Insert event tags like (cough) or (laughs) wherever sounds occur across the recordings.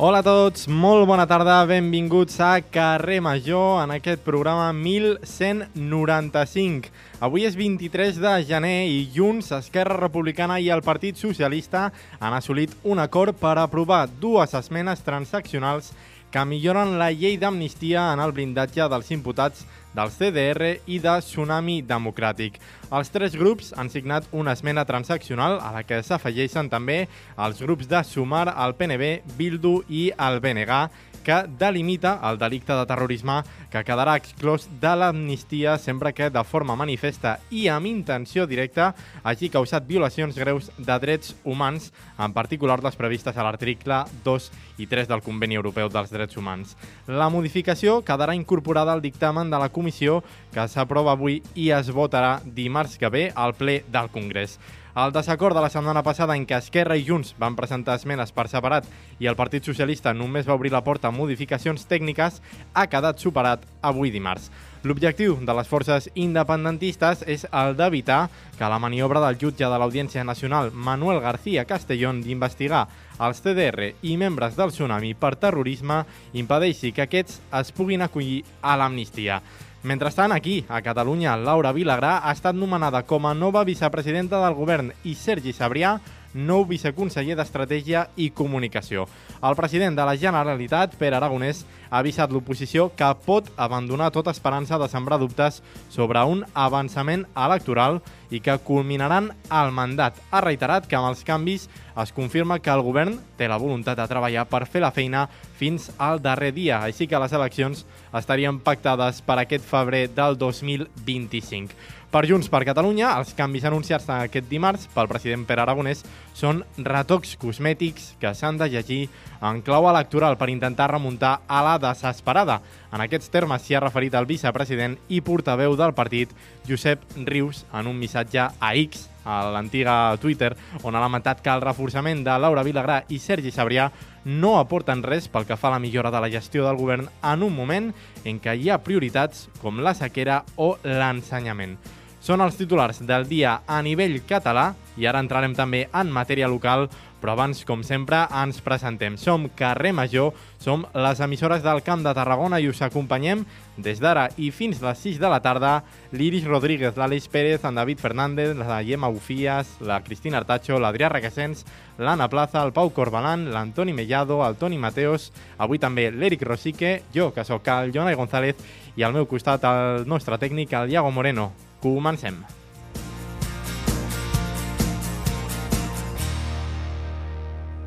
Hola a tots, molt bona tarda, benvinguts a Carrer Major en aquest programa 1195. Avui és 23 de gener i Junts, Esquerra Republicana i el Partit Socialista han assolit un acord per aprovar dues esmenes transaccionals que milloren la llei d'amnistia en el blindatge dels imputats del CDR i de Tsunami Democràtic. Els tres grups han signat una esmena transaccional a la que s'afegeixen també els grups de Sumar, el PNB, Bildu i el BNG, que delimita el delicte de terrorisme que quedarà exclòs de l'amnistia sempre que de forma manifesta i amb intenció directa hagi causat violacions greus de drets humans, en particular les previstes a l'article 2 i 3 del Conveni Europeu dels Drets Humans. La modificació quedarà incorporada al dictamen de la comissió que s'aprova avui i es votarà dimarts que ve al ple del Congrés. El desacord de la setmana passada en què Esquerra i Junts van presentar esmenes per separat i el Partit Socialista només va obrir la porta a modificacions tècniques ha quedat superat avui dimarts. L'objectiu de les forces independentistes és el d'evitar que la maniobra del jutge de l'Audiència Nacional Manuel García Castellón d'investigar els CDR i membres del Tsunami per terrorisme impedeixi que aquests es puguin acollir a l'amnistia. Mentrestant, aquí, a Catalunya, Laura Vilagrà ha estat nomenada com a nova vicepresidenta del govern i Sergi Sabrià nou viceconseller d'Estratègia i Comunicació. El president de la Generalitat, Pere Aragonès, ha avisat l'oposició que pot abandonar tota esperança de sembrar dubtes sobre un avançament electoral i que culminaran el mandat. Ha reiterat que amb els canvis es confirma que el govern té la voluntat de treballar per fer la feina fins al darrer dia, així que les eleccions estarien pactades per aquest febrer del 2025. Per Junts per Catalunya, els canvis anunciats aquest dimarts pel president Pere Aragonès són retocs cosmètics que s'han de llegir en clau electoral per intentar remuntar a la desesperada. En aquests termes s'hi ha referit el vicepresident i portaveu del partit, Josep Rius, en un missatge a X, a l'antiga Twitter, on ha lamentat que el reforçament de Laura Vilagrà i Sergi Sabrià no aporten res pel que fa a la millora de la gestió del govern en un moment en què hi ha prioritats com la sequera o l'ensenyament. Són els titulars del dia a nivell català i ara entrarem també en matèria local, però abans, com sempre, ens presentem. Som Carrer Major, som les emissores del Camp de Tarragona i us acompanyem des d'ara i fins les 6 de la tarda l'Iris Rodríguez, l'Aleix Pérez, en David Fernández, la Gemma Bufies, la Cristina Artacho, l'Adrià Requesens, l'Anna Plaza, el Pau Corbalan, l'Antoni Mellado, el Toni Mateos, avui també l'Eric Rosique, jo, que sóc el Jonai González, i al meu costat el nostre tècnic, el Iago Moreno. Comencem.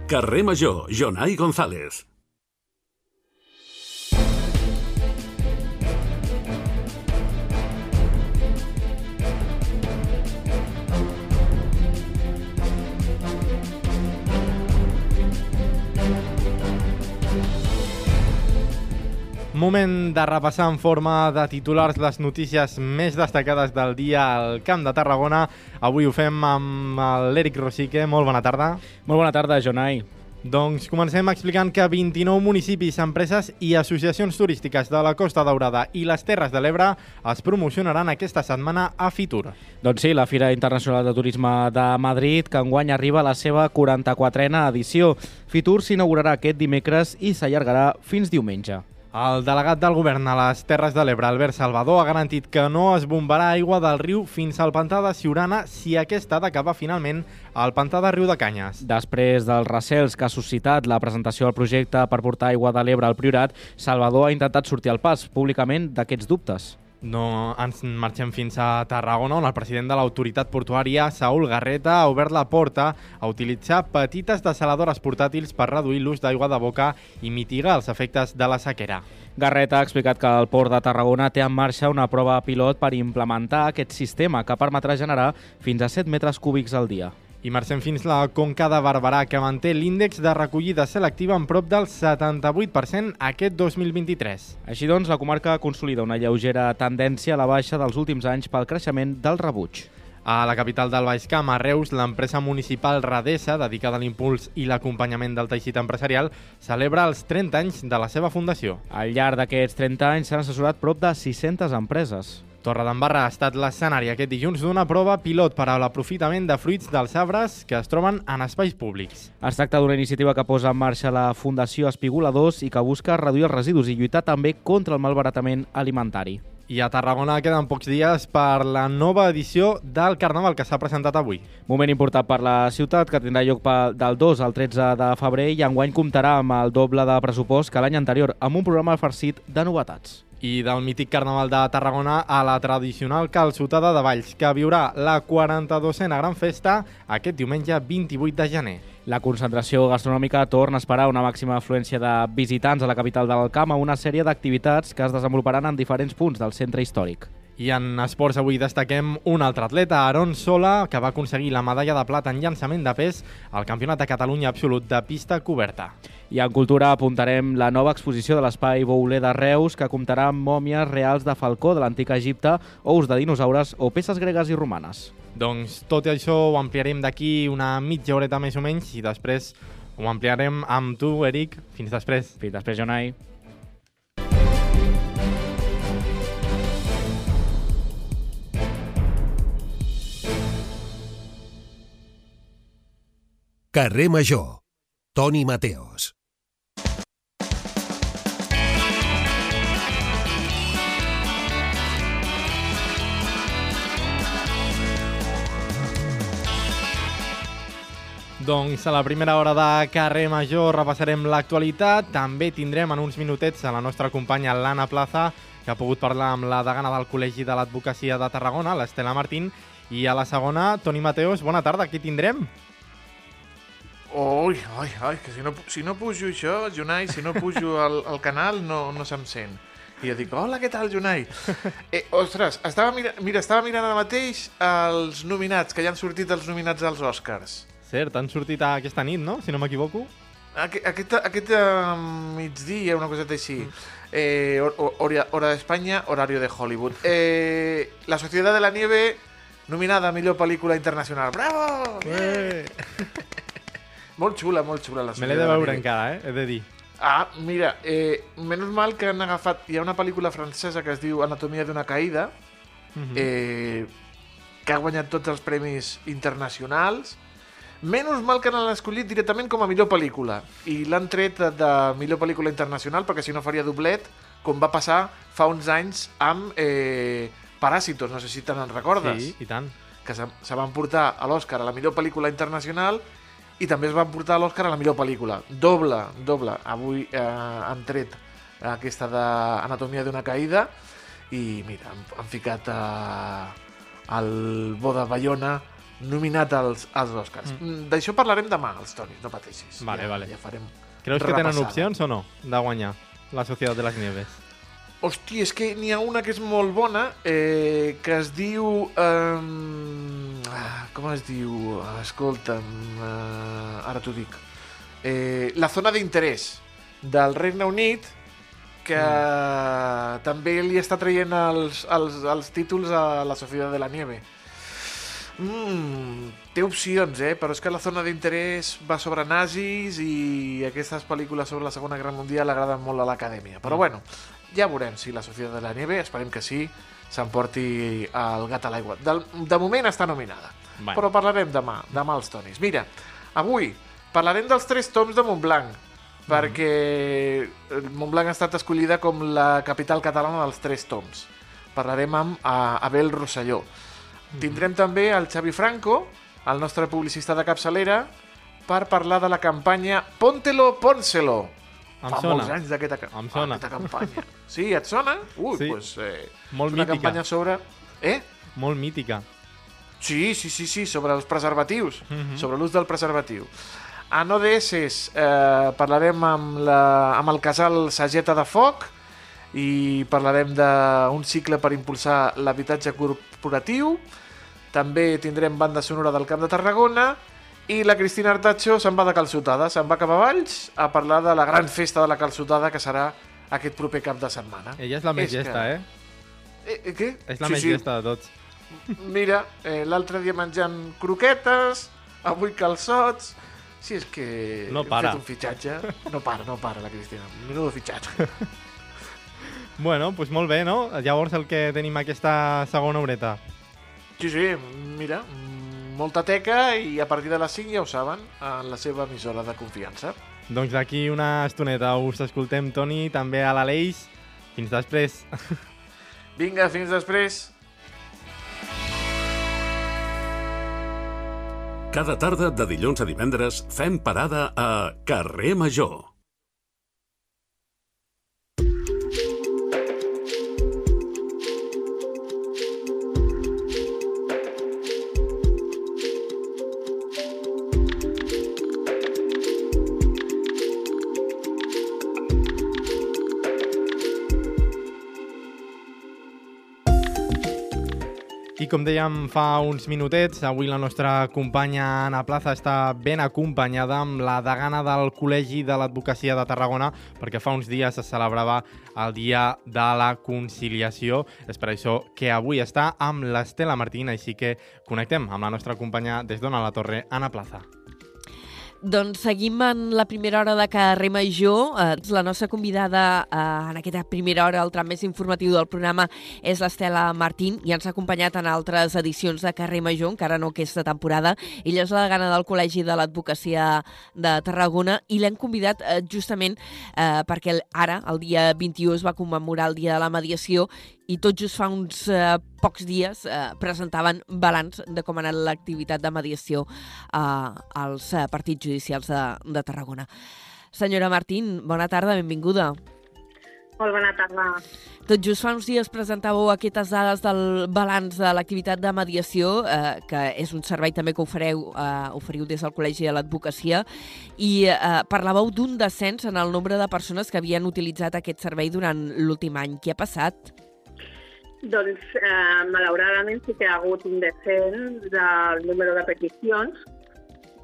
Carrer Major, Jonai González. Moment de repassar en forma de titulars les notícies més destacades del dia al Camp de Tarragona. Avui ho fem amb l'Eric Rosique. Molt bona tarda. Molt bona tarda, Jonai. Doncs comencem explicant que 29 municipis, empreses i associacions turístiques de la Costa Daurada i les Terres de l'Ebre es promocionaran aquesta setmana a Fitur. Doncs sí, la Fira Internacional de Turisme de Madrid, que enguany arriba a la seva 44a edició. Fitur s'inaugurarà aquest dimecres i s'allargarà fins diumenge. El delegat del govern a les Terres de l'Ebre, Albert Salvador, ha garantit que no es bombarà aigua del riu fins al pantà de Siurana si aquest ha d'acabar finalment al pantà de Riu de Canyes. Després dels recels que ha suscitat la presentació del projecte per portar aigua de l'Ebre al Priorat, Salvador ha intentat sortir al pas públicament d'aquests dubtes. No ens marxem fins a Tarragona, on el president de l'autoritat portuària, Saúl Garreta, ha obert la porta a utilitzar petites desaladores portàtils per reduir l'ús d'aigua de boca i mitigar els efectes de la sequera. Garreta ha explicat que el Port de Tarragona té en marxa una prova pilot per implementar aquest sistema que permetrà generar fins a 7 metres cúbics al dia. I marxem fins la Conca de Barberà, que manté l'índex de recollida selectiva en prop del 78% aquest 2023. Així doncs, la comarca consolida una lleugera tendència a la baixa dels últims anys pel creixement del rebuig. A la capital del Baix Camp, a Reus, l'empresa municipal Radesa, dedicada a l'impuls i l'acompanyament del teixit empresarial, celebra els 30 anys de la seva fundació. Al llarg d'aquests 30 anys s'han assessorat prop de 600 empreses. Torredembarra ha estat l'escenari aquest dilluns d'una prova pilot per a l'aprofitament de fruits dels arbres que es troben en espais públics. Es tracta d'una iniciativa que posa en marxa la Fundació Espigoladors i que busca reduir els residus i lluitar també contra el malbaratament alimentari. I a Tarragona queden pocs dies per la nova edició del Carnaval que s'ha presentat avui. Moment important per la ciutat, que tindrà lloc del 2 al 13 de febrer i enguany comptarà amb el doble de pressupost que l'any anterior, amb un programa farcit de novetats. I del mític Carnaval de Tarragona a la tradicional calçotada de Valls, que viurà la 42a gran festa aquest diumenge 28 de gener. La concentració gastronòmica torna a esperar una màxima afluència de visitants a la capital del Camp a una sèrie d'activitats que es desenvoluparan en diferents punts del centre històric. I en esports avui destaquem un altre atleta, Aaron Sola, que va aconseguir la medalla de plata en llançament de pes al Campionat de Catalunya Absolut de pista coberta. I en cultura apuntarem la nova exposició de l'Espai Bouler de Reus, que comptarà amb mòmies reals de falcó de l'antic Egipte, ous de dinosaures o peces gregues i romanes. Doncs tot això ho ampliarem d'aquí una mitja horeta més o menys i després ho ampliarem amb tu, Eric. Fins després. Fins després, Jonai. Carrer Major. Toni Mateos. Doncs a la primera hora de Carrer Major repassarem l'actualitat. També tindrem en uns minutets a la nostra companya l'Anna Plaza, que ha pogut parlar amb la degana del Col·legi de l'Advocacia de Tarragona, l'Estela Martín, i a la segona, Toni Mateos, bona tarda, qui tindrem? Ui, ai, ai, que si no, si no pujo això, Junai, si no pujo al, al canal no, no se'm sent. I jo dic, hola, què tal, Junai? Eh, ostres, estava mira, mira, estava mirant ara mateix els nominats, que ja han sortit els nominats als Oscars. Cert, han sortit aquesta nit, no?, si no m'equivoco. Aquest, aquest, aquest uh, migdia, una coseta així. Eh, hor- hor- hora, hora d'Espanya, horario de Hollywood. Eh, la Sociedad de la Nieve, nominada a millor pel·lícula internacional. Bravo! Eh. Molt xula, molt xula la Me l'he de veure encara, eh? He de dir. Ah, mira, eh, menys mal que han agafat... Hi ha una pel·lícula francesa que es diu Anatomia d'una caïda, Mhm. eh, que ha guanyat tots els premis internacionals. Menys mal que l'han escollit directament com a millor pel·lícula. I l'han tret de millor pel·lícula internacional, perquè si no faria doblet, com va passar fa uns anys amb eh, Paràsitos, no sé si te'n recordes Sí, i tant. que se, se van portar a l'Oscar a la millor pel·lícula internacional i també es van portar a l'Oscar a la millor pel·lícula. Doble, doble. Avui eh, han tret aquesta d'Anatomia d'una caïda i mira, han, han ficat eh, el Bo de Bayona nominat als, als Oscars. Mm. D'això parlarem demà, els Tonis, no pateixis. Vale, ja, vale. Ja farem Creus que tenen repassada. opcions o no de guanyar la Societat de les Nieves? Hosti, és que n'hi ha una que és molt bona, eh, que es diu... Eh, com es diu? Escolta'm, eh, ara t'ho dic. Eh, la zona d'interès del Regne Unit, que mm. també li està traient els, els, els títols a la Societat de la Nieve. Mm, té opcions, eh? però és que la zona d'interès va sobre nazis i aquestes pel·lícules sobre la Segona Guerra Mundial agraden molt a l'acadèmia. Però bueno, ja veurem si la Societat de la Nieve, esperem que sí, s'emporti el gat a l'aigua. Del- De moment està nominada, Bueno. però parlarem demà, demà als tonis. Mira, avui parlarem dels tres toms de Montblanc, perquè el Montblanc ha estat escollida com la capital catalana dels tres toms. Parlarem amb a, Abel Rosselló. Tindrem també el Xavi Franco, el nostre publicista de capçalera, per parlar de la campanya Póntelo, Pónselo. Em Fa sona. molts anys d'aquesta Em sona. campanya. Sí, et sona? Ui, Sí. doncs... Eh, Molt és una mítica. campanya sobre... Eh? Molt mítica. Sí, sí, sí, sí, sobre els preservatius, Mhm. sobre l'ús del preservatiu. En ODS eh, parlarem amb, la, amb el casal Sageta de Foc i parlarem d'un cicle per impulsar l'habitatge corporatiu. També tindrem banda sonora del Camp de Tarragona i la Cristina Artacho se'n va de calçotada, se'n va cap a Valls a parlar de la gran festa de la calçotada que serà aquest proper cap de setmana. Ella és la més És que- llesta, eh? Eh, eh, què? És la més llesta de tots. Mira, eh, l'altre dia menjant croquetes, avui calçots... Si és que No para. fet un fitxatge... No para, no para, la Cristina. Menudo fitxatge. (laughs) Bueno, doncs molt bé, no? Llavors el que tenim aquesta segona horeta. Sí, sí, mira, molta teca i a partir de les 5 ja ho saben, en la seva emissora de confiança. Doncs d'aquí una estoneta us escoltem, Toni, també a l'Aleix. Fins després. (laughs) Vinga, fins després. Cada tarda de dilluns a divendres fem parada a Carrer Major. I com dèiem fa uns minutets, avui la nostra companya Ana Plaza està ben acompanyada amb la degana del Col·legi de l'Advocacia de Tarragona perquè fa uns dies es celebrava el Dia de la Conciliació. És per això que avui està amb l'Estela Martín, així que connectem amb la nostra companya des d'on a la Torre, Ana Plaza. Doncs seguim en la primera hora de Carrer Major. Eh, la nostra convidada eh, en aquesta primera hora, el tram més informatiu del programa, és l'Estela Martín i ens ha acompanyat en altres edicions de Carrer Major, encara no aquesta temporada. Ella és la degana del Col·legi de l'Advocacia de Tarragona i l'hem convidat eh, justament eh, perquè ara, el dia 21, es va commemorar el Dia de la Mediació i tot just fa uns eh, pocs dies eh, presentaven balanç de com ha anat l'activitat de mediació eh, als eh, partits judicials de, de Tarragona. Senyora Martín, bona tarda, benvinguda. Molt bona tarda. Tot just fa uns dies presentàveu aquestes dades del balanç de l'activitat de mediació, eh, que és un servei també que ofereu, eh, oferiu des del Col·legi de l'Advocacia, i eh, parlàveu d'un descens en el nombre de persones que havien utilitzat aquest servei durant l'últim any. Què ha passat? Doncs, eh, malauradament, sí que hi ha hagut un descens del número de peticions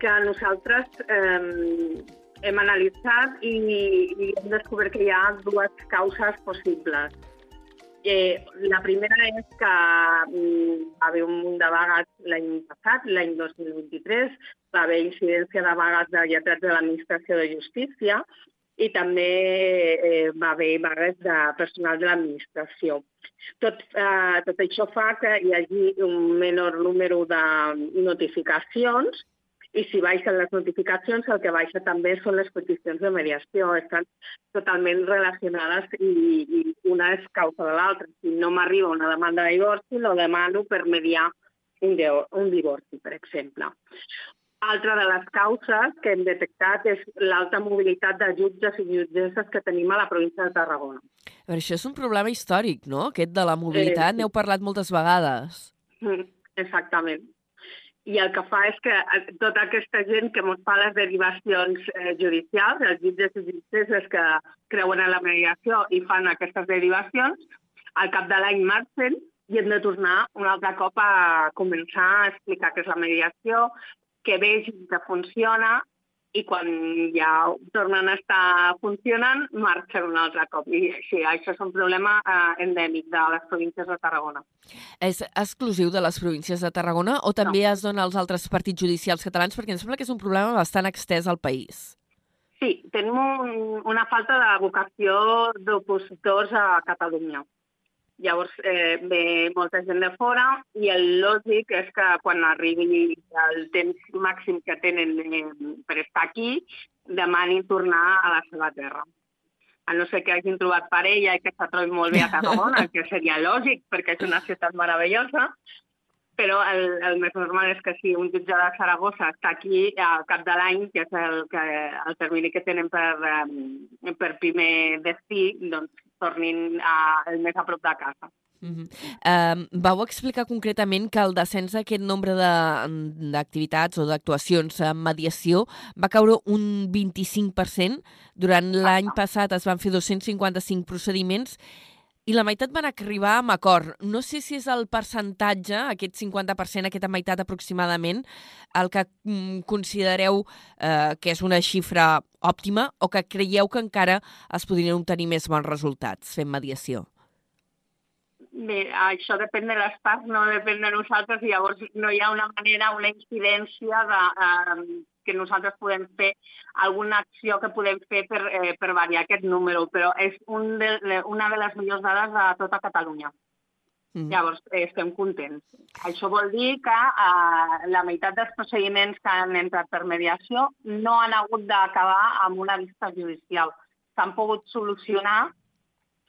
que nosaltres eh, hem analitzat i, i hem descobert que hi ha dues causes possibles. Eh, la primera és que mm, va haver un munt de vagues l'any passat, l'any 2023, va haver incidència de vagues de lletrats de l'administració de justícia i també eh, va haver vagues de personal de l'administració. Tot, eh, tot això fa que hi hagi un menor número de notificacions i si baixen les notificacions, el que baixa també són les peticions de mediació. Estan totalment relacionades i, i una és causa de l'altra. Si no m'arriba una demanda de divorci, lo demano per mediar un, un divorci, per exemple. Altra de les causes que hem detectat és l'alta mobilitat de jutges i jutgesses que tenim a la província de Tarragona. A veure, això és un problema històric, no?, aquest de la mobilitat. Eh, sí. N'heu parlat moltes vegades. Mm, Exactament. I el que fa és que eh, tota aquesta gent que ens fa les derivacions eh, judicials, els jutges i jutgesses que creuen en la mediació i fan aquestes derivacions, al cap de l'any marxen i hem de tornar un altre cop a començar a explicar què és la mediació, que vegin que funciona i quan ja tornen a estar funcionant, marxen un altre cop. I sí, això és un problema eh, endèmic de les províncies de Tarragona. És exclusiu de les províncies de Tarragona o també es dona als altres partits judicials catalans? Perquè em sembla que és un problema bastant extès al país. Sí, tenim un, una falta de vocació d'opositors a Catalunya. Llavors eh, ve molta gent de fora i el lògic és que quan arribi el temps màxim que tenen eh, per estar aquí, demanin tornar a la seva terra. A no ser que hagin trobat parella i que se trobin molt bé a Tarragona, (laughs) que seria lògic perquè és una ciutat meravellosa, però el, el més normal és que si un jutge de Saragossa està aquí al cap de l'any, que és el, que, el termini que tenen per, um, per primer destí, doncs tornin a, el més a prop de casa. Uh -huh. um, vau explicar concretament que el descens d'aquest nombre de- d'activitats o d'actuacions en mediació va caure un 25%. Durant l'any passat es van fer 255 procediments i la meitat van arribar amb acord. No sé si és el percentatge, aquest 50%, aquesta meitat aproximadament, el que mm, considereu eh, que és una xifra òptima o que creieu que encara es podrien obtenir més bons resultats fent mediació. bé, això depèn de les parts, no depèn de nosaltres, i llavors no hi ha una manera, una incidència de, eh, que nosaltres podem fer, alguna acció que podem fer per, eh, per variar aquest número, però és un de, una de les millors dades de tota Catalunya. Mm. Llavors, eh, estem contents. Això vol dir que eh, la meitat dels procediments que han entrat per mediació no han hagut d'acabar amb una vista judicial. S'han pogut solucionar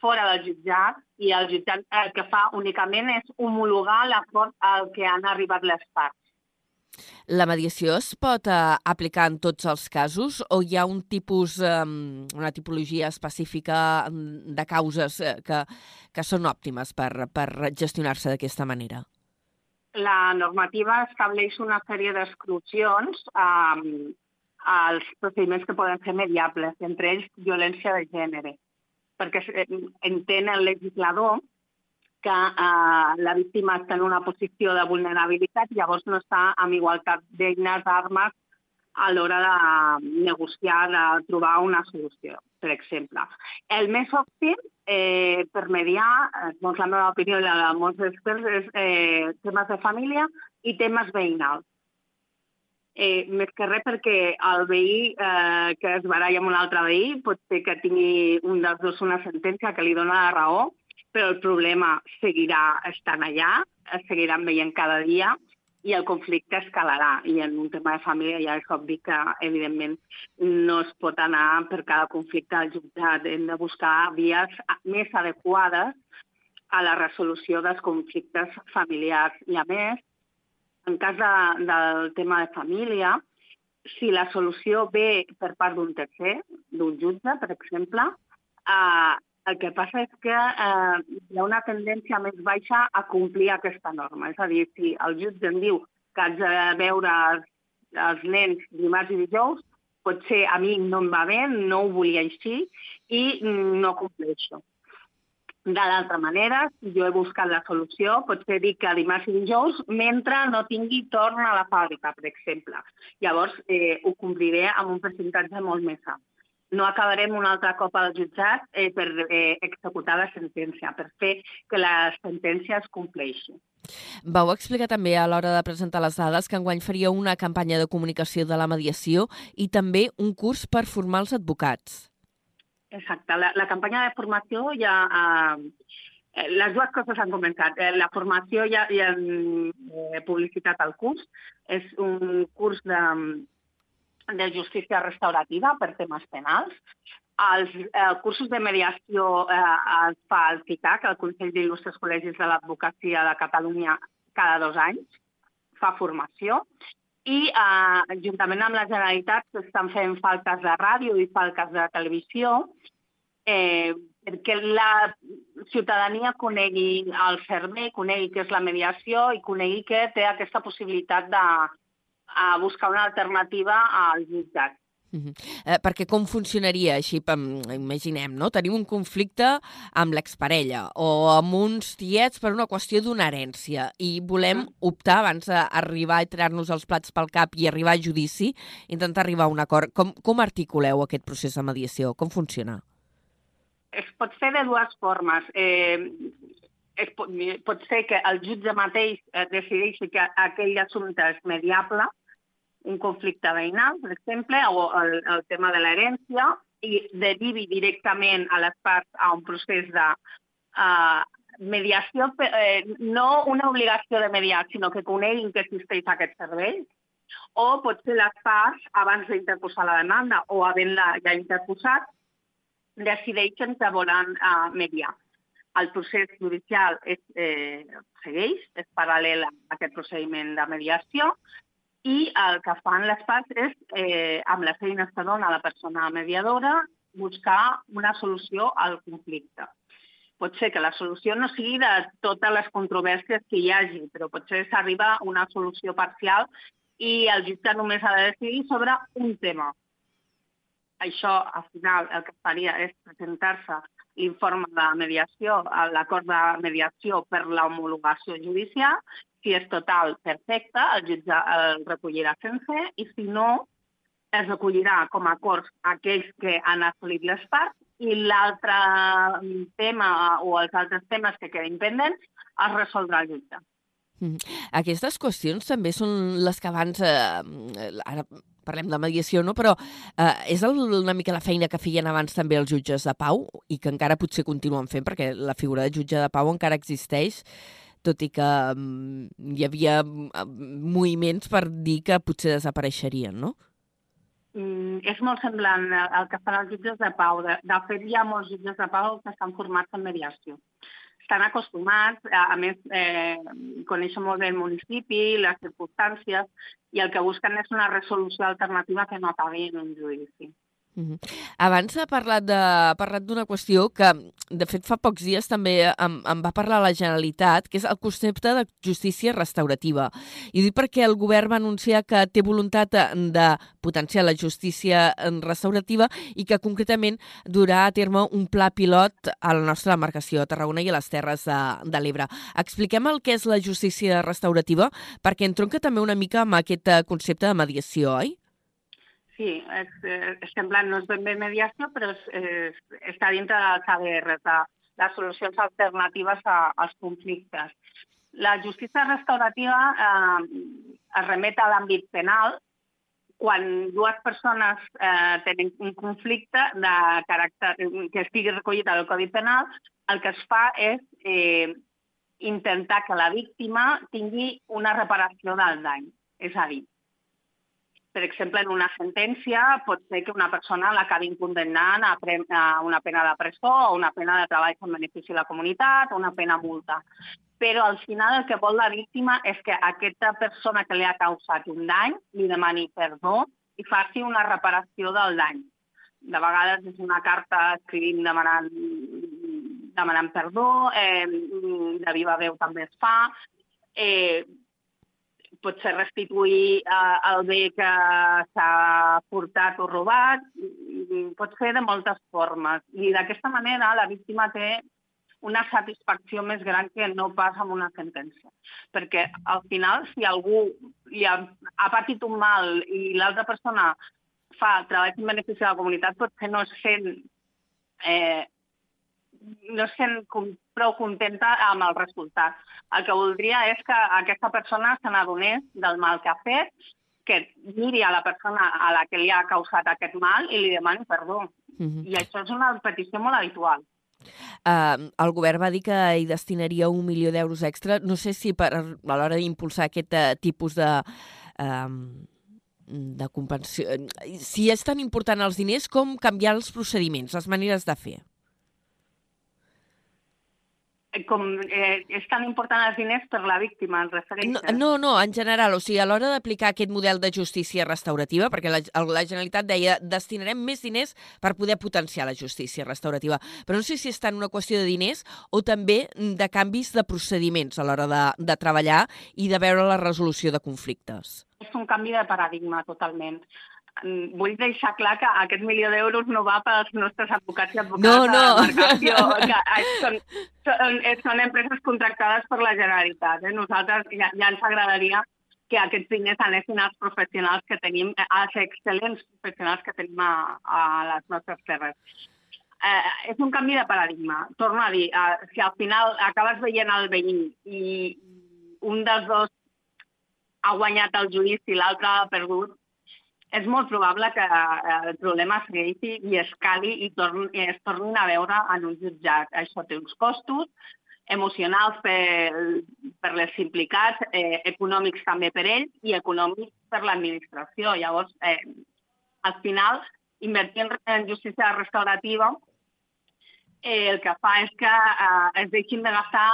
fora del jutjat i el jutjat el que fa únicament és homologar l'acord al que han arribat les parts. La mediació es pot eh, aplicar en tots els casos o hi ha un tipus, eh, una tipologia específica de causes eh, que, que són òptimes per, per gestionar-se d'aquesta manera? La normativa estableix una sèrie d'exclusions eh, als procediments que poden ser mediables, entre ells violència de gènere perquè eh, entén el legislador que eh, la víctima està en una posició de vulnerabilitat i llavors no està amb igualtat d'eines, d'armes a l'hora de negociar, de trobar una solució, per exemple. El més òptim eh, per mediar, eh, doncs la meva opinió i la de molts experts, és eh, temes de família i temes veïnals eh, més que res perquè el veí eh, que es baralla amb un altre veí pot ser que tingui un dels dos una sentència que li dona la raó, però el problema seguirà estant allà, es seguiran veient cada dia i el conflicte escalarà. I en un tema de família ja és obvi que, evidentment, no es pot anar per cada conflicte al jutjat. Hem de buscar vies més adequades a la resolució dels conflictes familiars. I, a més, en cas de, del tema de família, si la solució ve per part d'un tercer, d'un jutge, per exemple, eh, el que passa és que eh, hi ha una tendència més baixa a complir aquesta norma. És a dir, si el jutge em diu que haig de veure els, els nens dimarts i dijous, potser a mi no em va bé, no ho volia així i no compleixo. De l'altra manera, jo he buscat la solució, potser dir que dimarts i dijous, mentre no tingui torn a la fàbrica, per exemple. Llavors, eh, ho compliré amb un percentatge molt més alt. No acabarem un altre cop al jutjat eh, per eh, executar la sentència, per fer que la sentència es compleixi. Vau explicar també a l'hora de presentar les dades que enguany faria una campanya de comunicació de la mediació i també un curs per formar els advocats. Exacte. La, la campanya de formació ja... Eh, les dues coses han començat. Eh, la formació ja, ja hem eh, publicitat al curs. És un curs de, de justícia restaurativa per temes penals. Els eh, cursos de mediació eh, es fa al CICAC, el Consell d'Il·lustres Col·legis de l'Advocacia de Catalunya, cada dos anys, fa formació. I eh, juntament amb la Generalitat s'estan fent faltes de ràdio i faltes de televisió eh, perquè la ciutadania conegui el servei, conegui què és la mediació i conegui que té aquesta possibilitat de a buscar una alternativa al jutjat. Uh -huh. eh, perquè com funcionaria així? Imaginem, no? Tenim un conflicte amb l'exparella o amb uns tiets per una qüestió d'una herència i volem uh -huh. optar abans d'arribar i tirar-nos els plats pel cap i arribar a judici, intentar arribar a un acord. Com, com articuleu aquest procés de mediació? Com funciona? es pot fer de dues formes. Eh, es pot, pot ser que el jutge mateix eh, decideixi que aquell assumpte és mediable, un conflicte veïnal, per exemple, o el, el tema de l'herència, i derivi directament a les parts a un procés de uh, mediació, eh, no una obligació de mediar, sinó que coneguin que existeix aquest servei, o potser les parts, abans d'interposar la demanda o havent-la ja interposat, decideixen que volen uh, mediar. El procés judicial és, eh, segueix, és paral·lel a aquest procediment de mediació i el que fan les parts és, eh, amb les eines que dona la persona mediadora, buscar una solució al conflicte. Pot ser que la solució no sigui de totes les controvèrsies que hi hagi, però potser s'arriba a una solució parcial i el jutge només ha de decidir sobre un tema això, al final, el que faria és presentar-se l'informe de mediació, l'acord de mediació per l'homologació judicial. Si és total, perfecte, el jutge el recollirà sense i si no, es recollirà com a acords aquells que han assolit les parts i l'altre tema o els altres temes que quedin pendents es resoldrà el jutge. Mm. Aquestes qüestions també són les que abans, eh, ara parlem de mediació, no? però eh, és el, una mica la feina que feien abans també els jutges de pau i que encara potser continuen fent, perquè la figura de jutge de pau encara existeix, tot i que um, hi havia moviments per dir que potser desapareixerien, no? Mm, és molt semblant al que fan els jutges de pau. De, de fet, hi ha molts jutges de pau que estan formats en mediació estan acostumats, a, a més, eh, coneixen molt bé el municipi, les circumstàncies, i el que busquen és una resolució alternativa que no acabi en un judici. Mm. Abans ha parlat de parlat d'una qüestió que, de fet, fa pocs dies també em, em va parlar la Generalitat, que és el concepte de justícia restaurativa. I ho dic perquè el govern va anunciar que té voluntat de potenciar la justícia restaurativa i que concretament durà a terme un pla pilot a la nostra demarcació, a Tarragona i a les Terres de, de l'Ebre. Expliquem el que és la justícia restaurativa perquè entronca també una mica amb aquest concepte de mediació, oi? Sí, és, és eh, semblant, no és ben bé mediació, però és, és, està dintre dels ADR, de les solucions alternatives a, als conflictes. La justícia restaurativa eh, es remet a l'àmbit penal quan dues persones eh, tenen un conflicte de caràcter que estigui recollit al Codi Penal, el que es fa és eh, intentar que la víctima tingui una reparació del dany. És a dir, per exemple, en una sentència pot ser que una persona l'acabin condemnant a, a una pena de presó o una pena de treball en benefici de la comunitat o una pena multa. Però al final el que vol la víctima és que aquesta persona que li ha causat un dany li demani perdó i faci una reparació del dany. De vegades és una carta escrivint demanant, demanant perdó, eh, de viva veu també es fa, eh, pot ser restituir eh, el bé que s'ha portat o robat, pot ser de moltes formes. I d'aquesta manera la víctima té una satisfacció més gran que no pas amb una sentència. Perquè al final, si algú li ha, ha patit un mal i l'altra persona fa treball en benefici de la comunitat, potser no es sent eh, no es sent prou contenta amb el resultat. El que voldria és que aquesta persona se n'adonés del mal que ha fet, que miri a la persona a la que li ha causat aquest mal i li demani perdó. Uh -huh. I això és una petició molt habitual. Uh, el govern va dir que hi destinaria un milió d'euros extra. No sé si per, a l'hora d'impulsar aquest uh, tipus de... Uh, de compensació. Si és tan important els diners com canviar els procediments, les maneres de fer com eh, és tan important els diners per la víctima, en referència. No, no, no, en general, o sigui, a l'hora d'aplicar aquest model de justícia restaurativa, perquè la, la Generalitat deia destinarem més diners per poder potenciar la justícia restaurativa, però no sé si està en una qüestió de diners o també de canvis de procediments a l'hora de, de treballar i de veure la resolució de conflictes. És un canvi de paradigma totalment vull deixar clar que aquest milió d'euros no va pels nostres advocats i advocats no, no. de que (laughs) són, són, són empreses contractades per la Generalitat. Eh? Nosaltres ja, ja ens agradaria que aquests diners anessin als professionals que tenim, als excel·lents professionals que tenim a, a les nostres terres. Eh, és un canvi de paradigma. Torno a dir, eh, si al final acabes veient el veí i un dels dos ha guanyat el judici i l'altre ha perdut, és molt probable que eh, el problema segueixi i escali i, torn, i es tornin a veure en un jutjat. Això té uns costos emocionals per, per les implicats, eh, econòmics també per ells i econòmics per l'administració. Llavors, eh, al final, invertir en justícia restaurativa eh, el que fa és que eh, es deixin de gastar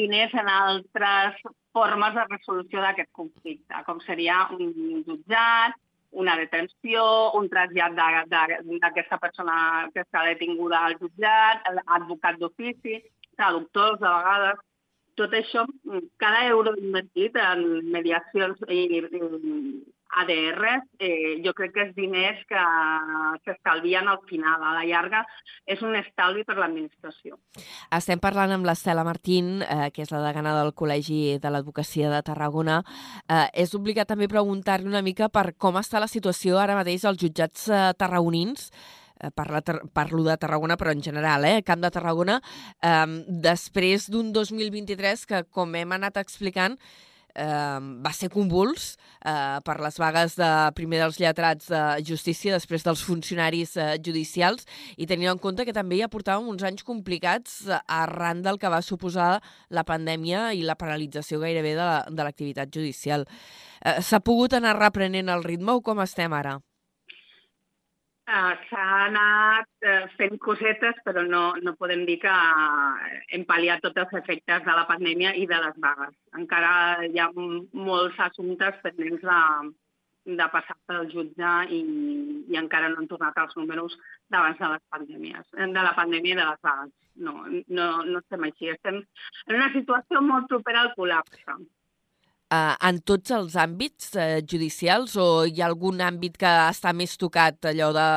diners en altres formes de resolució d'aquest conflicte, com seria un jutjat, una detenció, un trasllat d'aquesta persona que està detinguda al jutjat, advocat d'ofici, traductors de vegades. Tot això, cada euro invertit en mediacions i, i ADR, eh, jo crec que és diners que s'estalvien al final. A la llarga és un estalvi per l'administració. Estem parlant amb l'Estela Martín, eh, que és la degana del Col·legi de l'Advocacia de Tarragona. Eh, és obligat també preguntar-li una mica per com està la situació ara mateix als jutjats eh, tarragonins eh, parla, parlo de Tarragona, però en general, eh, Camp de Tarragona, eh, després d'un 2023 que, com hem anat explicant, eh, va ser convuls eh, per les vagues de primer dels lletrats de justícia, després dels funcionaris eh, judicials, i tenint en compte que també ja portàvem uns anys complicats arran del que va suposar la pandèmia i la paralització gairebé de l'activitat judicial. Eh, S'ha pogut anar reprenent el ritme o com estem ara? Uh, S'ha anat uh, fent cosetes, però no, no podem dir que uh, hem pal·liat tots els efectes de la pandèmia i de les vagues. Encara hi ha molts assumptes pendents de, de passar pel jutge i, i encara no han tornat els números d'abans de les pandèmies, de la pandèmia i de les vagues. No, no, no estem així. Estem en una situació molt propera al col·lapse eh, en tots els àmbits eh, judicials o hi ha algun àmbit que està més tocat, allò de...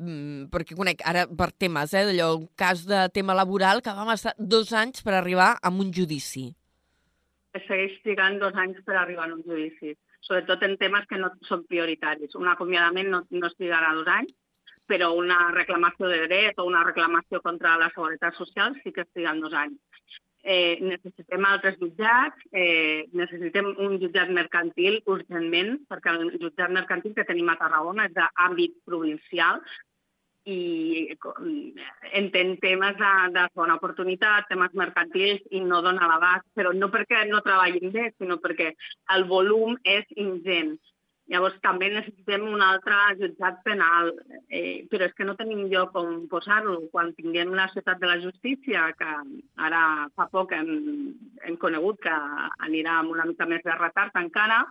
Mm, perquè conec ara per temes, eh, d'allò, un cas de tema laboral que vam estar dos anys per arribar a un judici. Segueix trigant dos anys per arribar a un judici, sobretot en temes que no són prioritaris. Un acomiadament no, no es trigarà dos anys, però una reclamació de dret o una reclamació contra la seguretat social sí que es triguen dos anys eh, necessitem altres jutjats, eh, necessitem un jutjat mercantil urgentment, perquè el jutjat mercantil que tenim a Tarragona és d'àmbit provincial i entén temes de, de bona oportunitat, temes mercantils i no dona l'abast, però no perquè no treballin bé, sinó perquè el volum és ingent. Llavors també necessitem un altre jutjat penal, eh, però és que no tenim lloc on posar-lo. Quan tinguem la ciutat de la justícia, que ara fa poc hem, hem conegut que anirà amb una mica més de retard encara,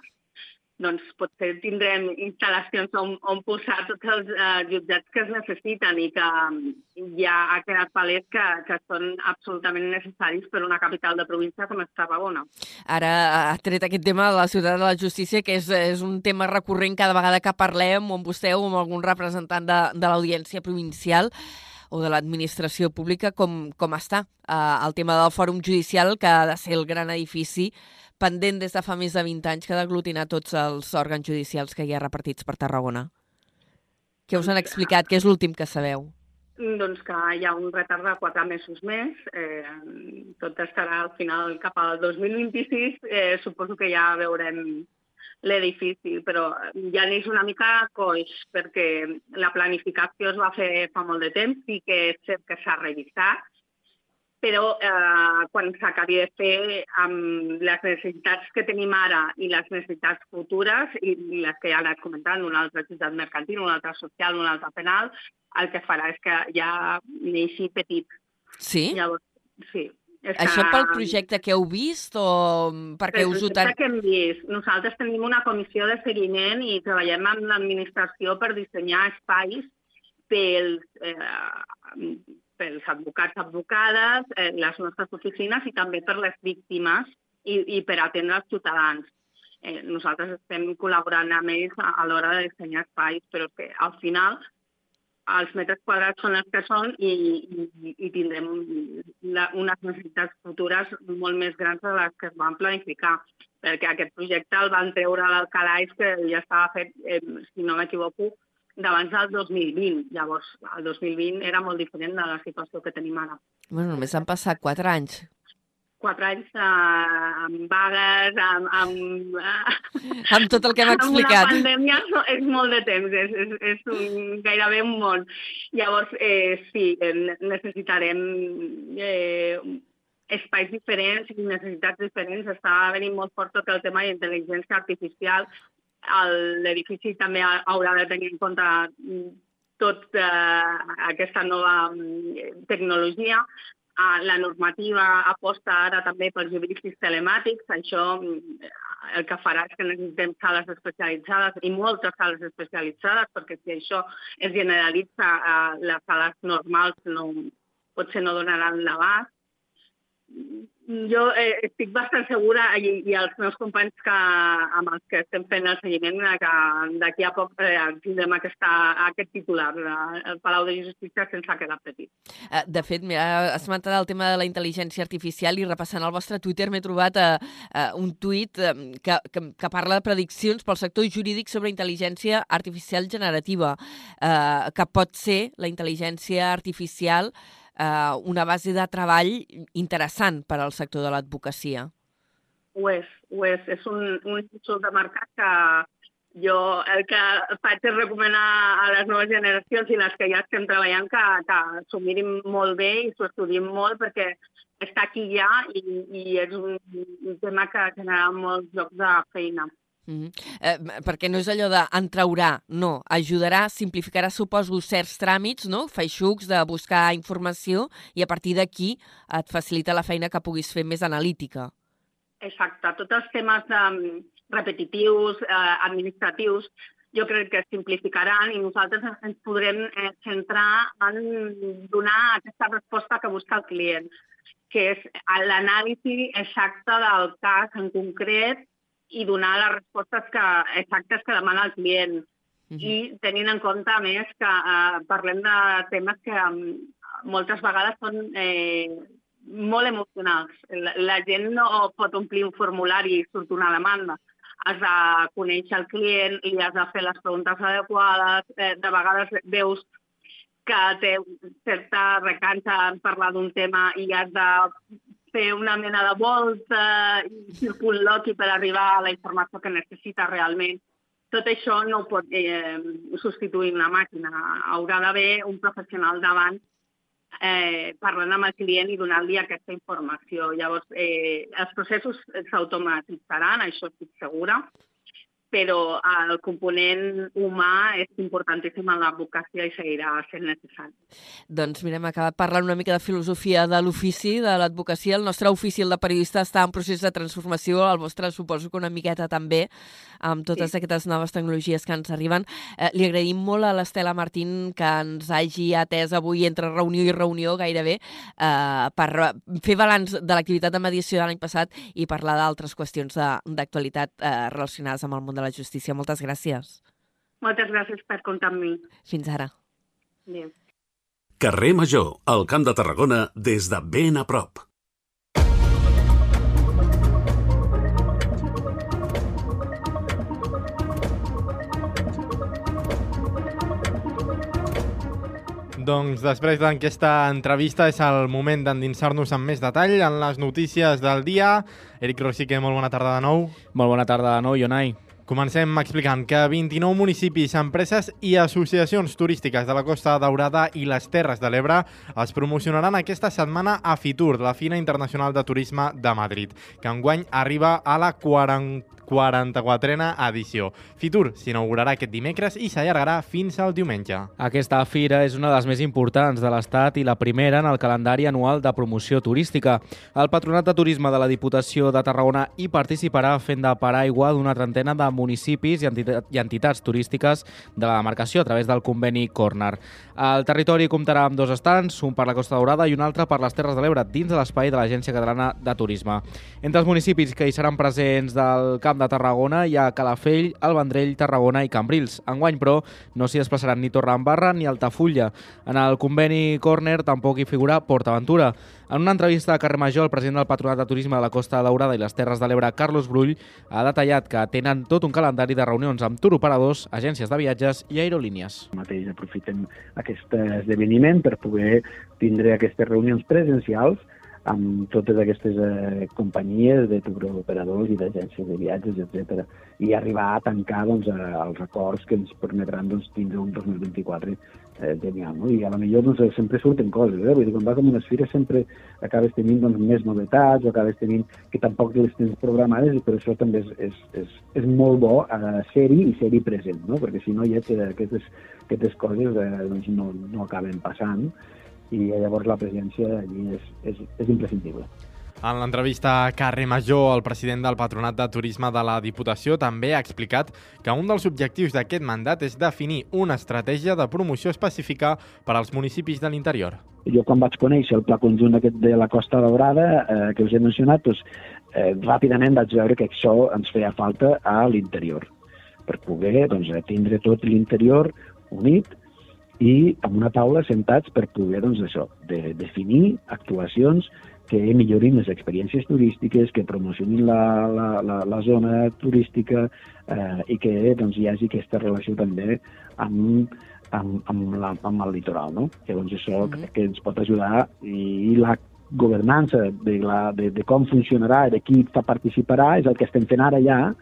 doncs potser tindrem instal·lacions on, on posar tots els uh, jutjats que es necessiten i que ja ha quedat palès que, que són absolutament necessaris per una capital de província com és Tarragona. Ara ha tret aquest tema de la ciutat de la justícia, que és, és un tema recurrent cada vegada que parlem amb vostè o amb algun representant de, de l'audiència provincial o de l'administració pública, com, com està uh, el tema del fòrum judicial, que ha de ser el gran edifici pendent des de fa més de 20 anys que ha d'aglutinar tots els òrgans judicials que hi ha repartits per Tarragona. Què us han explicat? Què és l'últim que sabeu? Doncs que hi ha un retard de quatre mesos més. Eh, tot estarà al final cap al 2026. Eh, suposo que ja veurem l'edifici, però ja neix una mica coix, perquè la planificació es va fer fa molt de temps i que és cert que s'ha revisat, però eh, quan s'acabi de fer amb les necessitats que tenim ara i les necessitats futures i, les que ja anat comentant, una altra ciutat mercantil, una altra social, una altra penal, el que farà és que ja neixi petit. Sí? Llavors, sí. És Això que... pel projecte que heu vist o perquè us ho... Tan... que hem vist. Nosaltres tenim una comissió de seguiment i treballem amb l'administració per dissenyar espais pels, eh, pels advocats, advocades, eh, les nostres oficines i també per les víctimes i, i per atendre els ciutadans. Eh, nosaltres estem col·laborant amb ells a, a l'hora de dissenyar espais, però que al final els metres quadrats són els que són i, i, i tindrem la, unes necessitats futures molt més grans de les que es van planificar, perquè aquest projecte el van treure del calaix que ja estava fet, eh, si no m'equivoco, d'abans del 2020. Llavors, el 2020 era molt diferent de la situació que tenim ara. Bueno, només han passat quatre anys. Quatre anys eh, amb vagues, amb... Amb, uh, amb tot el que hem explicat. Amb una pandèmia és molt de temps, és, és, és un, gairebé un món. Llavors, eh, sí, necessitarem eh, espais diferents i necessitats diferents. Està venint molt fort tot el tema d'intel·ligència artificial l'edifici també haurà de tenir en compte tota eh, aquesta nova mm, tecnologia. Uh, la normativa aposta ara també per judicis telemàtics. Això mm, el que farà és que necessitem sales especialitzades i moltes sales especialitzades, perquè si això es generalitza, uh, les sales normals no, potser no donaran l'abast jo eh, estic bastant segura, i, i els meus companys que, amb els que estem fent el seguiment, que d'aquí a poc eh, tindrem aquesta, aquest titular, el Palau de Justícia sense quedar petit. Eh, De fet, mira, has comentat el tema de la intel·ligència artificial i repassant el vostre Twitter m'he trobat eh, eh, un tuit que, que, que parla de prediccions pel sector jurídic sobre intel·ligència artificial generativa, eh, que pot ser la intel·ligència artificial eh, una base de treball interessant per al sector de l'advocacia. Ho és, ho és. És un, un insult de mercat que jo el que faig és recomanar a les noves generacions i les que ja estem treballant que, que s'ho mirin molt bé i s'ho estudiem molt perquè està aquí ja i, i és un, un tema que genera molts llocs de feina. Mm -hmm. eh, perquè no és allò d'entraurà, no. Ajudarà, simplificarà, suposo, certs tràmits, no? feixucs de buscar informació i a partir d'aquí et facilita la feina que puguis fer més analítica. Exacte. Tots els temes de, repetitius, eh, administratius, jo crec que simplificaran i nosaltres ens podrem eh, centrar en donar aquesta resposta que busca el client, que és l'anàlisi exacta del cas en concret i donar les respostes que, exactes que demana el client. Uh -huh. I tenint en compte, a més, que eh, parlem de temes que um, moltes vegades són eh, molt emocionals. La, la gent no pot omplir un formulari i surt una demanda. Has de conèixer el client i has de fer les preguntes adequades. Eh, de vegades veus que té certa recança en parlar d'un tema i has de fer una mena de volta i circunloqui per arribar a la informació que necessita realment. Tot això no pot eh, substituir una màquina. Haurà d'haver un professional davant eh, parlant amb el client i donant-li aquesta informació. Llavors, eh, els processos s'automatitzaran, això estic segura, però el component humà és importantíssim en l'advocacia i seguirà sent necessari. Doncs mira, hem acabat parlant una mica de filosofia de l'ofici, de l'advocacia. El nostre ofici, el de periodista, està en procés de transformació, el vostre suposo que una miqueta també, amb totes sí. aquestes noves tecnologies que ens arriben. Eh, li agraïm molt a l'Estela Martín que ens hagi atès avui entre reunió i reunió gairebé eh, per fer balanç de l'activitat de mediació de l'any passat i parlar d'altres qüestions d'actualitat eh, relacionades amb el món de la justícia. Moltes gràcies. Moltes gràcies per comptar amb mi. Fins ara. Adéu. Carrer Major, al Camp de Tarragona, des de ben a prop. Doncs després d'aquesta entrevista és el moment d'endinsar-nos amb més detall en les notícies del dia. Eric Rosique, molt bona tarda de nou. Molt bona tarda de nou, Ionai. Comencem explicant que 29 municipis, empreses i associacions turístiques de la Costa Daurada i les Terres de l'Ebre es promocionaran aquesta setmana a Fitur, la Fina Internacional de Turisme de Madrid, que enguany arriba a la 40 44a edició. Fitur s'inaugurarà aquest dimecres i s'allargarà fins al diumenge. Aquesta fira és una de les més importants de l'Estat i la primera en el calendari anual de promoció turística. El Patronat de Turisme de la Diputació de Tarragona hi participarà fent de paraigua d'una trentena de municipis i, i entitats turístiques de la demarcació a través del conveni Corner. El territori comptarà amb dos estants, un per la Costa Daurada i un altre per les Terres de l'Ebre, dins de l'espai de l'Agència Catalana de Turisme. Entre els municipis que hi seran presents del Camp de Tarragona hi ha Calafell, el Vendrell, Tarragona i Cambrils. Enguany, però, no s'hi desplaçaran ni Torredembarra ni Altafulla. En el conveni Corner tampoc hi figura PortAventura. En una entrevista a Carrer Major, el president del Patronat de Turisme de la Costa Daurada i les Terres de l'Ebre, Carlos Brull, ha detallat que tenen tot un calendari de reunions amb turoperadors, agències de viatges i aerolínies. Mateix aprofitem aquest esdeveniment per poder tindre aquestes reunions presencials amb totes aquestes eh, companyies de turoperadors i d'agències de viatges, etc. i arribar a tancar doncs, eh, els acords que ens permetran doncs, tindre un 2024 eh, genial. No? I a la millor doncs, sempre surten coses. Eh? Vull dir, quan vas a unes fires sempre acabes tenint doncs, més novetats o acabes tenint que tampoc les tens programades i per això també és, és, és, és molt bo eh, ser-hi i ser-hi present, no? perquè si no hi ha aquestes, aquestes coses eh, doncs, no, no acaben passant i llavors la presència allí és, és, és imprescindible. En l'entrevista a Carrer Major, el president del Patronat de Turisme de la Diputació també ha explicat que un dels objectius d'aquest mandat és definir una estratègia de promoció específica per als municipis de l'interior. Jo quan vaig conèixer el pla conjunt aquest de la Costa Daurada, eh, que us he mencionat, doncs, eh, ràpidament vaig veure que això ens feia falta a l'interior, per poder doncs, tindre tot l'interior unit i amb una taula sentats per poder doncs, això, de, definir actuacions que millorin les experiències turístiques, que promocionin la, la, la, la zona turística eh, i que doncs, hi hagi aquesta relació també amb, amb, amb, la, amb el litoral. No? Llavors això mm -hmm. que ens pot ajudar i la governança de, la, de, de com funcionarà i de qui participarà és el que estem fent ara ja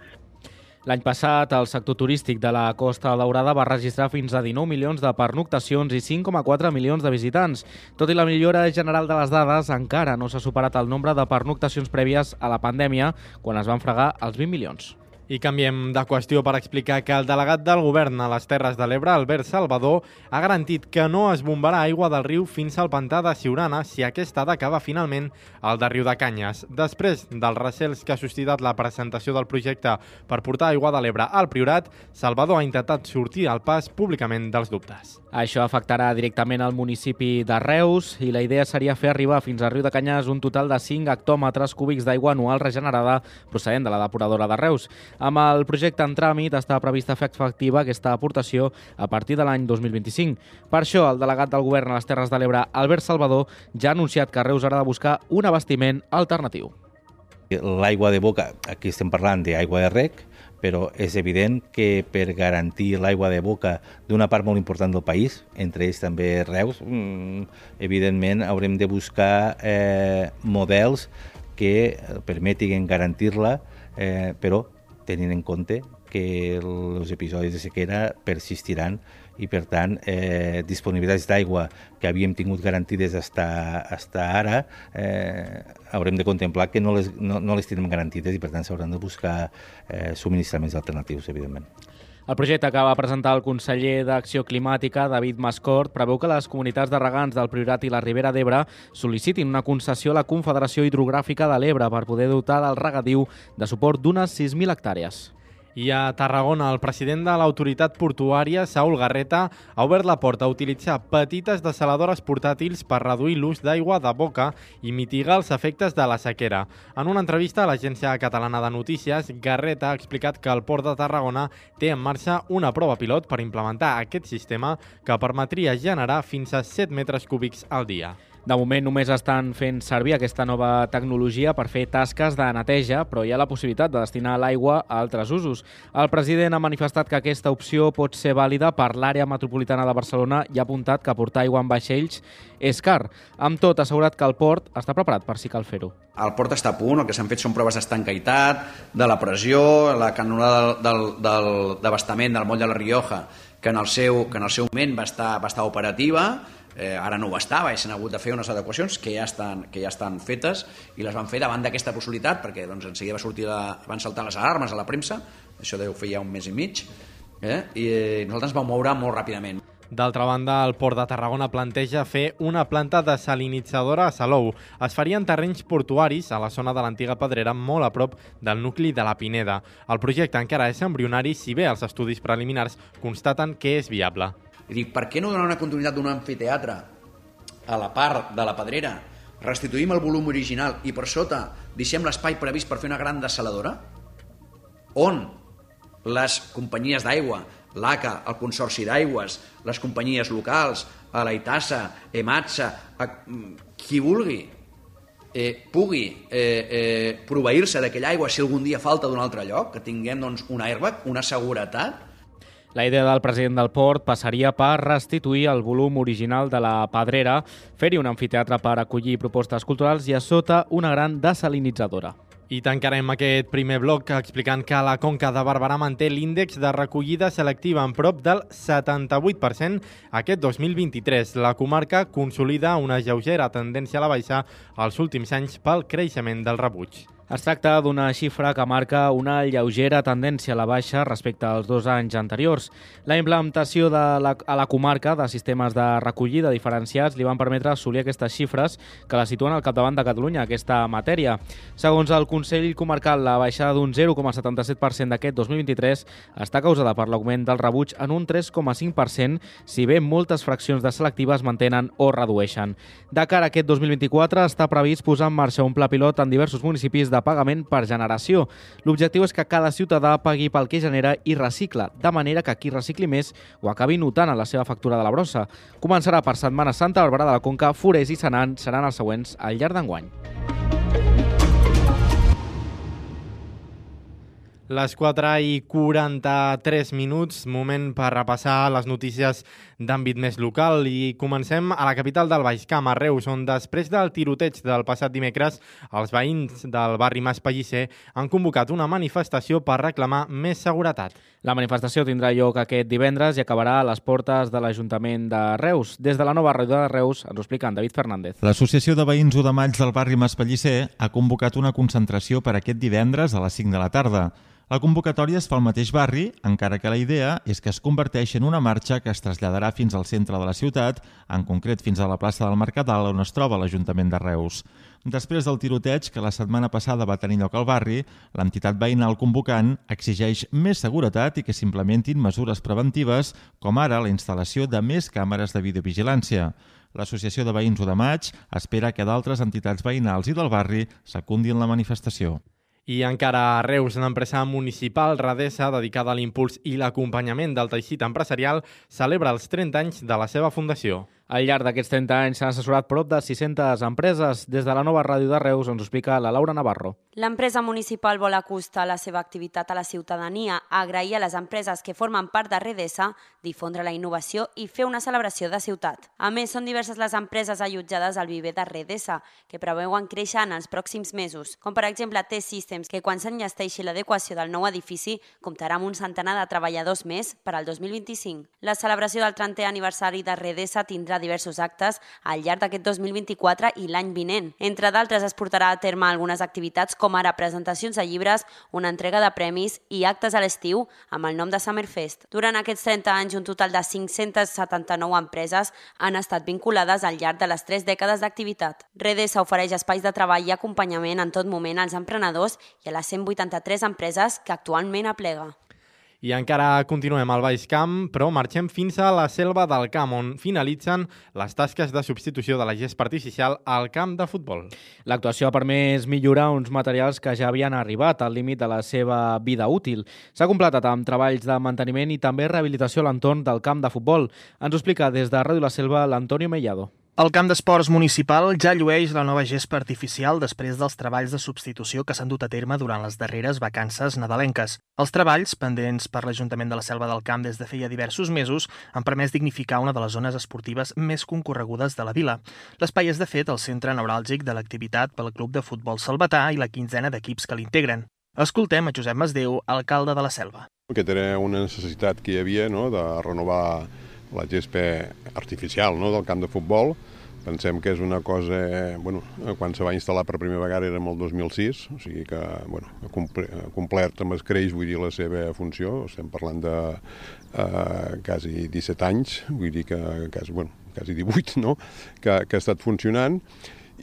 L'any passat, el sector turístic de la Costa Daurada va registrar fins a 19 milions de pernoctacions i 5,4 milions de visitants. Tot i la millora general de les dades, encara no s'ha superat el nombre de pernoctacions prèvies a la pandèmia, quan es van fregar els 20 milions. I canviem de qüestió per explicar que el delegat del govern a les Terres de l'Ebre, Albert Salvador, ha garantit que no es bombarà aigua del riu fins al pantà de Siurana si aquesta ha d'acabar finalment al de Riu de Canyes. Després dels recels que ha suscitat la presentació del projecte per portar aigua de l'Ebre al Priorat, Salvador ha intentat sortir al pas públicament dels dubtes. Això afectarà directament al municipi de Reus i la idea seria fer arribar fins a Riu de Canyes un total de 5 hectòmetres cúbics d'aigua anual regenerada procedent de la depuradora de Reus. Amb el projecte en tràmit està prevista fer efectiva aquesta aportació a partir de l'any 2025. Per això, el delegat del govern a les Terres de l'Ebre, Albert Salvador, ja ha anunciat que Reus haurà de buscar un abastiment alternatiu. L'aigua de boca, aquí estem parlant d'aigua de rec, però és evident que per garantir l'aigua de boca d'una part molt important del país, entre ells també Reus, mm, evidentment haurem de buscar eh, models que permetin garantir-la, eh, però tenint en compte que els episodis de sequera persistiran i, per tant, eh, disponibilitats d'aigua que havíem tingut garantides hasta ara, eh, haurem de contemplar que no les, no, no les tenim garantides i, per tant, s'hauran de buscar eh, subministraments alternatius, evidentment. El projecte que va presentar el conseller d'Acció Climàtica, David Mascort, preveu que les comunitats de regants del Priorat i la Ribera d'Ebre sol·licitin una concessió a la Confederació Hidrogràfica de l'Ebre per poder dotar del regadiu de suport d'unes 6.000 hectàrees. I a Tarragona, el president de l'autoritat portuària, Saul Garreta, ha obert la porta a utilitzar petites desaladores portàtils per reduir l'ús d'aigua de boca i mitigar els efectes de la sequera. En una entrevista a l'Agència Catalana de Notícies, Garreta ha explicat que el Port de Tarragona té en marxa una prova pilot per implementar aquest sistema que permetria generar fins a 7 metres cúbics al dia. De moment només estan fent servir aquesta nova tecnologia per fer tasques de neteja, però hi ha la possibilitat de destinar l'aigua a altres usos. El president ha manifestat que aquesta opció pot ser vàlida per l'àrea metropolitana de Barcelona i ha apuntat que portar aigua en vaixells és car. Amb tot, ha assegurat que el port està preparat per si cal fer-ho. El port està a punt, el que s'han fet són proves d'estancaïtat, de la pressió, la canonada del, del, d'abastament del moll de la Rioja, que en el seu, que en el seu moment va estar, va estar operativa, eh, ara no ho estava i s'han hagut de fer unes adequacions que ja estan, que ja estan fetes i les van fer davant d'aquesta possibilitat perquè doncs, en seguida va sortir la, van saltar les alarmes a la premsa, això deu fer ja un mes i mig, eh? i eh, nosaltres ens vam moure molt ràpidament. D'altra banda, el Port de Tarragona planteja fer una planta desalinitzadora a Salou. Es farien terrenys portuaris a la zona de l'antiga Pedrera molt a prop del nucli de la Pineda. El projecte encara és embrionari, si bé els estudis preliminars constaten que és viable. I dic, per què no donar una continuïtat d'un amfiteatre a la part de la pedrera, restituïm el volum original i per sota deixem l'espai previst per fer una gran desaladora? On les companyies d'aigua, l'ACA, el Consorci d'Aigües, les companyies locals, a la Itassa, EMATSA, a, qui vulgui, eh, pugui eh, eh, proveir-se d'aquella aigua si algun dia falta d'un altre lloc, que tinguem doncs, una airbag, una seguretat, la idea del president del port passaria per restituir el volum original de la Pedrera, fer-hi un amfiteatre per acollir propostes culturals i a sota una gran desalinitzadora. I tancarem aquest primer bloc explicant que la Conca de Barberà manté l'índex de recollida selectiva en prop del 78% aquest 2023. La comarca consolida una lleugera tendència a la baixa als últims anys pel creixement del rebuig. Es tracta d'una xifra que marca una lleugera tendència a la baixa respecte als dos anys anteriors. La implementació de la, a la comarca de sistemes de recollida diferenciats li van permetre assolir aquestes xifres que la situen al capdavant de Catalunya, aquesta matèria. Segons el Consell Comarcal, la baixada d'un 0,77% d'aquest 2023 està causada per l'augment del rebuig en un 3,5%, si bé moltes fraccions de selectives mantenen o redueixen. De cara a aquest 2024 està previst posar en marxa un pla pilot en diversos municipis de de pagament per generació. L'objectiu és que cada ciutadà pagui pel que genera i recicla, de manera que qui recicli més ho acabi notant en la seva factura de la brossa. Començarà per Setmana Santa, Barberà de la Conca, Forès i Senan seran els següents al llarg d'enguany. Les 4 i 43 minuts, moment per repassar les notícies d'àmbit més local i comencem a la capital del Baix Camp, a Reus, on després del tiroteig del passat dimecres, els veïns del barri Mas Pellicer han convocat una manifestació per reclamar més seguretat. La manifestació tindrà lloc aquest divendres i acabarà a les portes de l'Ajuntament de Reus. Des de la nova ràdio de Reus ens ho explica en David Fernández. L'Associació de Veïns de Maig del barri Mas Pellicer ha convocat una concentració per aquest divendres a les 5 de la tarda. La convocatòria es fa al mateix barri, encara que la idea és que es converteixi en una marxa que es traslladarà fins al centre de la ciutat, en concret fins a la plaça del Mercadal, on es troba l'Ajuntament de Reus. Després del tiroteig que la setmana passada va tenir lloc al barri, l'entitat veïnal convocant exigeix més seguretat i que s'implementin mesures preventives, com ara la instal·lació de més càmeres de videovigilància. L'Associació de Veïns de Maig espera que d'altres entitats veïnals i del barri secundin la manifestació. I encara a Reus, l'empresa municipal Radesa, dedicada a l'impuls i l'acompanyament del teixit empresarial, celebra els 30 anys de la seva fundació. Al llarg d'aquests 30 anys s'han assessorat prop de 600 empreses. Des de la nova ràdio de Reus ens ho explica la Laura Navarro. L'empresa municipal vol acostar la seva activitat a la ciutadania, agrair a les empreses que formen part de Redesa, difondre la innovació i fer una celebració de ciutat. A més, són diverses les empreses allotjades al viver de Redesa, que preveuen créixer en els pròxims mesos, com per exemple T-Systems, que quan s'enllesteixi l'adequació del nou edifici comptarà amb un centenar de treballadors més per al 2025. La celebració del 30è aniversari de Redesa tindrà diversos actes al llarg d'aquest 2024 i l'any vinent. Entre d'altres, es portarà a terme algunes activitats com ara presentacions de llibres, una entrega de premis i actes a l'estiu amb el nom de Summerfest. Durant aquests 30 anys, un total de 579 empreses han estat vinculades al llarg de les tres dècades d'activitat. Redesa ofereix espais de treball i acompanyament en tot moment als emprenedors i a les 183 empreses que actualment aplega. I encara continuem al Baix Camp, però marxem fins a la selva del camp, on finalitzen les tasques de substitució de la gespa artificial al camp de futbol. L'actuació ha permès millorar uns materials que ja havien arribat al límit de la seva vida útil. S'ha completat amb treballs de manteniment i també rehabilitació a l'entorn del camp de futbol. Ens ho explica des de Ràdio La Selva l'Antonio Mellado. El camp d'esports municipal ja llueix la nova gespa artificial després dels treballs de substitució que s'han dut a terme durant les darreres vacances nadalenques. Els treballs, pendents per l'Ajuntament de la Selva del Camp des de feia diversos mesos, han permès dignificar una de les zones esportives més concorregudes de la vila. L'espai és, de fet, el centre neuràlgic de l'activitat pel Club de Futbol Salvatà i la quinzena d'equips que l'integren. Escoltem a Josep Masdeu, alcalde de la Selva. Aquest era una necessitat que hi havia no?, de renovar la gespa artificial no, del camp de futbol. Pensem que és una cosa... Bueno, quan se va instal·lar per primera vegada era el 2006, o sigui que bueno, ha complert amb escreix, vull dir, la seva funció. Estem parlant de eh, quasi 17 anys, vull dir que quasi, bueno, quasi 18, no?, que, que ha estat funcionant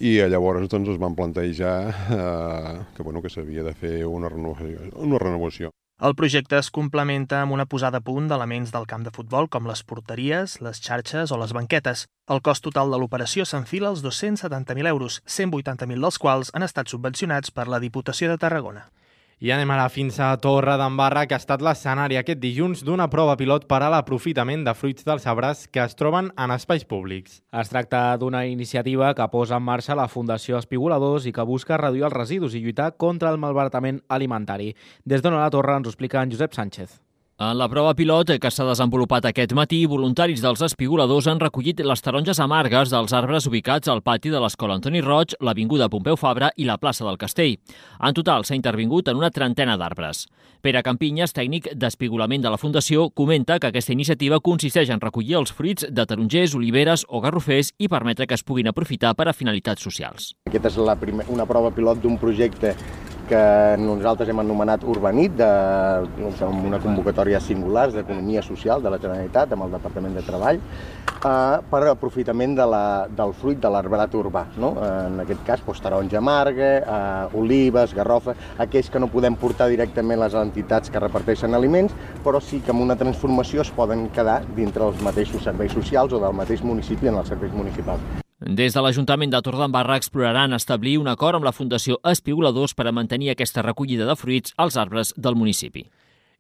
i llavors doncs, es van plantejar eh, que, bueno, que s'havia de fer una renovació, una renovació. El projecte es complementa amb una posada a punt d'elements del camp de futbol com les porteries, les xarxes o les banquetes. El cost total de l'operació s'enfila als 270.000 euros, 180.000 dels quals han estat subvencionats per la Diputació de Tarragona. I anem ara fins a Torre d'Embarra, que ha estat l'escenari aquest dilluns d'una prova pilot per a l'aprofitament de fruits dels arbres que es troben en espais públics. Es tracta d'una iniciativa que posa en marxa la Fundació Espigoladors i que busca reduir els residus i lluitar contra el malbaratament alimentari. Des d'on a la Torre ens ho explica en Josep Sánchez. En la prova pilot que s'ha desenvolupat aquest matí, voluntaris dels espigoladors han recollit les taronges amargues dels arbres ubicats al pati de l'Escola Antoni Roig, l'Avinguda Pompeu Fabra i la plaça del Castell. En total s'ha intervingut en una trentena d'arbres. Pere Campinyes, tècnic d'espigolament de la Fundació, comenta que aquesta iniciativa consisteix en recollir els fruits de tarongers, oliveres o garrofers i permetre que es puguin aprofitar per a finalitats socials. Aquesta és la primer, una prova pilot d'un projecte que nosaltres hem anomenat Urbanit, de, doncs, amb una convocatòria singular d'economia social de la Generalitat amb el Departament de Treball, eh, per aprofitament de la, del fruit de l'arbrat urbà. No? En aquest cas, doncs, taronja amarga, eh, olives, garrofa, aquells que no podem portar directament les entitats que reparteixen aliments, però sí que amb una transformació es poden quedar dintre els mateixos serveis socials o del mateix municipi en els serveis municipals. Des de l'Ajuntament de Torredembarra exploraran establir un acord amb la Fundació Espigoladors per a mantenir aquesta recollida de fruits als arbres del municipi.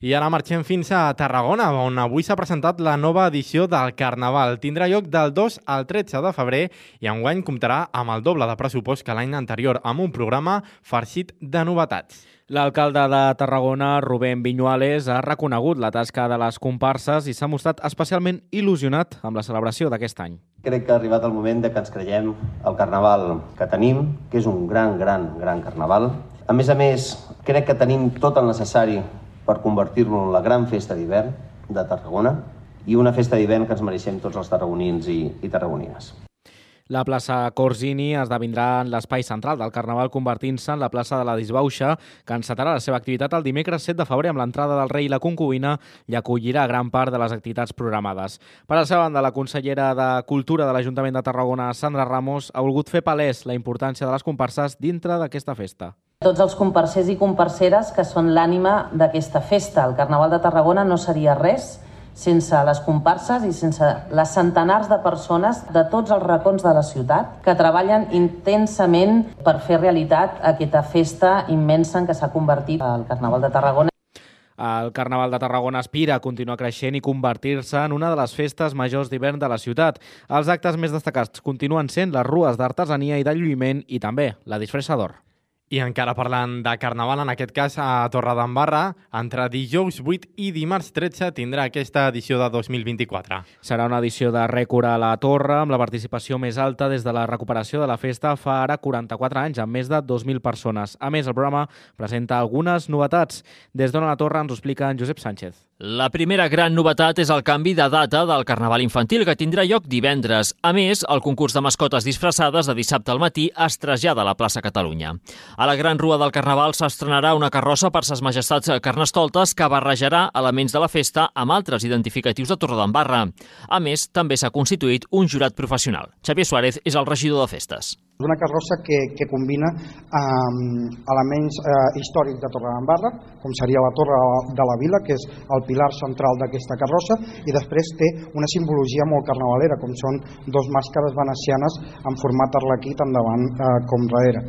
I ara marxem fins a Tarragona, on avui s'ha presentat la nova edició del Carnaval. Tindrà lloc del 2 al 13 de febrer i enguany comptarà amb el doble de pressupost que l'any anterior, amb un programa farcit de novetats. L'alcalde de Tarragona, Rubén Viñuales, ha reconegut la tasca de les comparses i s'ha mostrat especialment il·lusionat amb la celebració d'aquest any. Crec que ha arribat el moment de que ens creiem el carnaval que tenim, que és un gran, gran, gran carnaval. A més a més, crec que tenim tot el necessari per convertir-lo en la gran festa d'hivern de Tarragona i una festa d'hivern que ens mereixem tots els tarragonins i, i tarragonines. La plaça Corsini esdevindrà en l'espai central del Carnaval convertint-se en la plaça de la Disbauxa, que encetarà la seva activitat el dimecres 7 de febrer amb l'entrada del rei i la concubina i acollirà gran part de les activitats programades. Per la seva banda, la consellera de Cultura de l'Ajuntament de Tarragona, Sandra Ramos, ha volgut fer palès la importància de les comparses dintre d'aquesta festa. Tots els comparsers i comparseres que són l'ànima d'aquesta festa. El Carnaval de Tarragona no seria res sense les comparses i sense les centenars de persones de tots els racons de la ciutat que treballen intensament per fer realitat aquesta festa immensa en què s'ha convertit el Carnaval de Tarragona. El Carnaval de Tarragona aspira a continuar creixent i convertir-se en una de les festes majors d'hivern de la ciutat. Els actes més destacats continuen sent les rues d'artesania i de lluïment i també la disfressa d'or. I encara parlant de Carnaval, en aquest cas a Torredembarra, entre dijous 8 i dimarts 13 tindrà aquesta edició de 2024. Serà una edició de rècord a la Torre, amb la participació més alta des de la recuperació de la festa fa ara 44 anys, amb més de 2.000 persones. A més, el programa presenta algunes novetats. Des a la Torre ens ho explica en Josep Sánchez. La primera gran novetat és el canvi de data del Carnaval infantil, que tindrà lloc divendres. A més, el concurs de mascotes disfressades de dissabte al matí es trasllada a la plaça Catalunya. A la Gran Rua del Carnaval s'estrenarà una carrossa per ses majestats carnestoltes que barrejarà elements de la festa amb altres identificatius de Torredembarra. A més, també s'ha constituït un jurat professional. Xavier Suárez és el regidor de festes. És una carrossa que, que combina eh, elements eh, històrics de Torredembarra, com seria la Torre de la Vila, que és el pilar central d'aquesta carrossa, i després té una simbologia molt carnavalera, com són dos màscares venecianes en format arlequí tant davant eh, com darrere.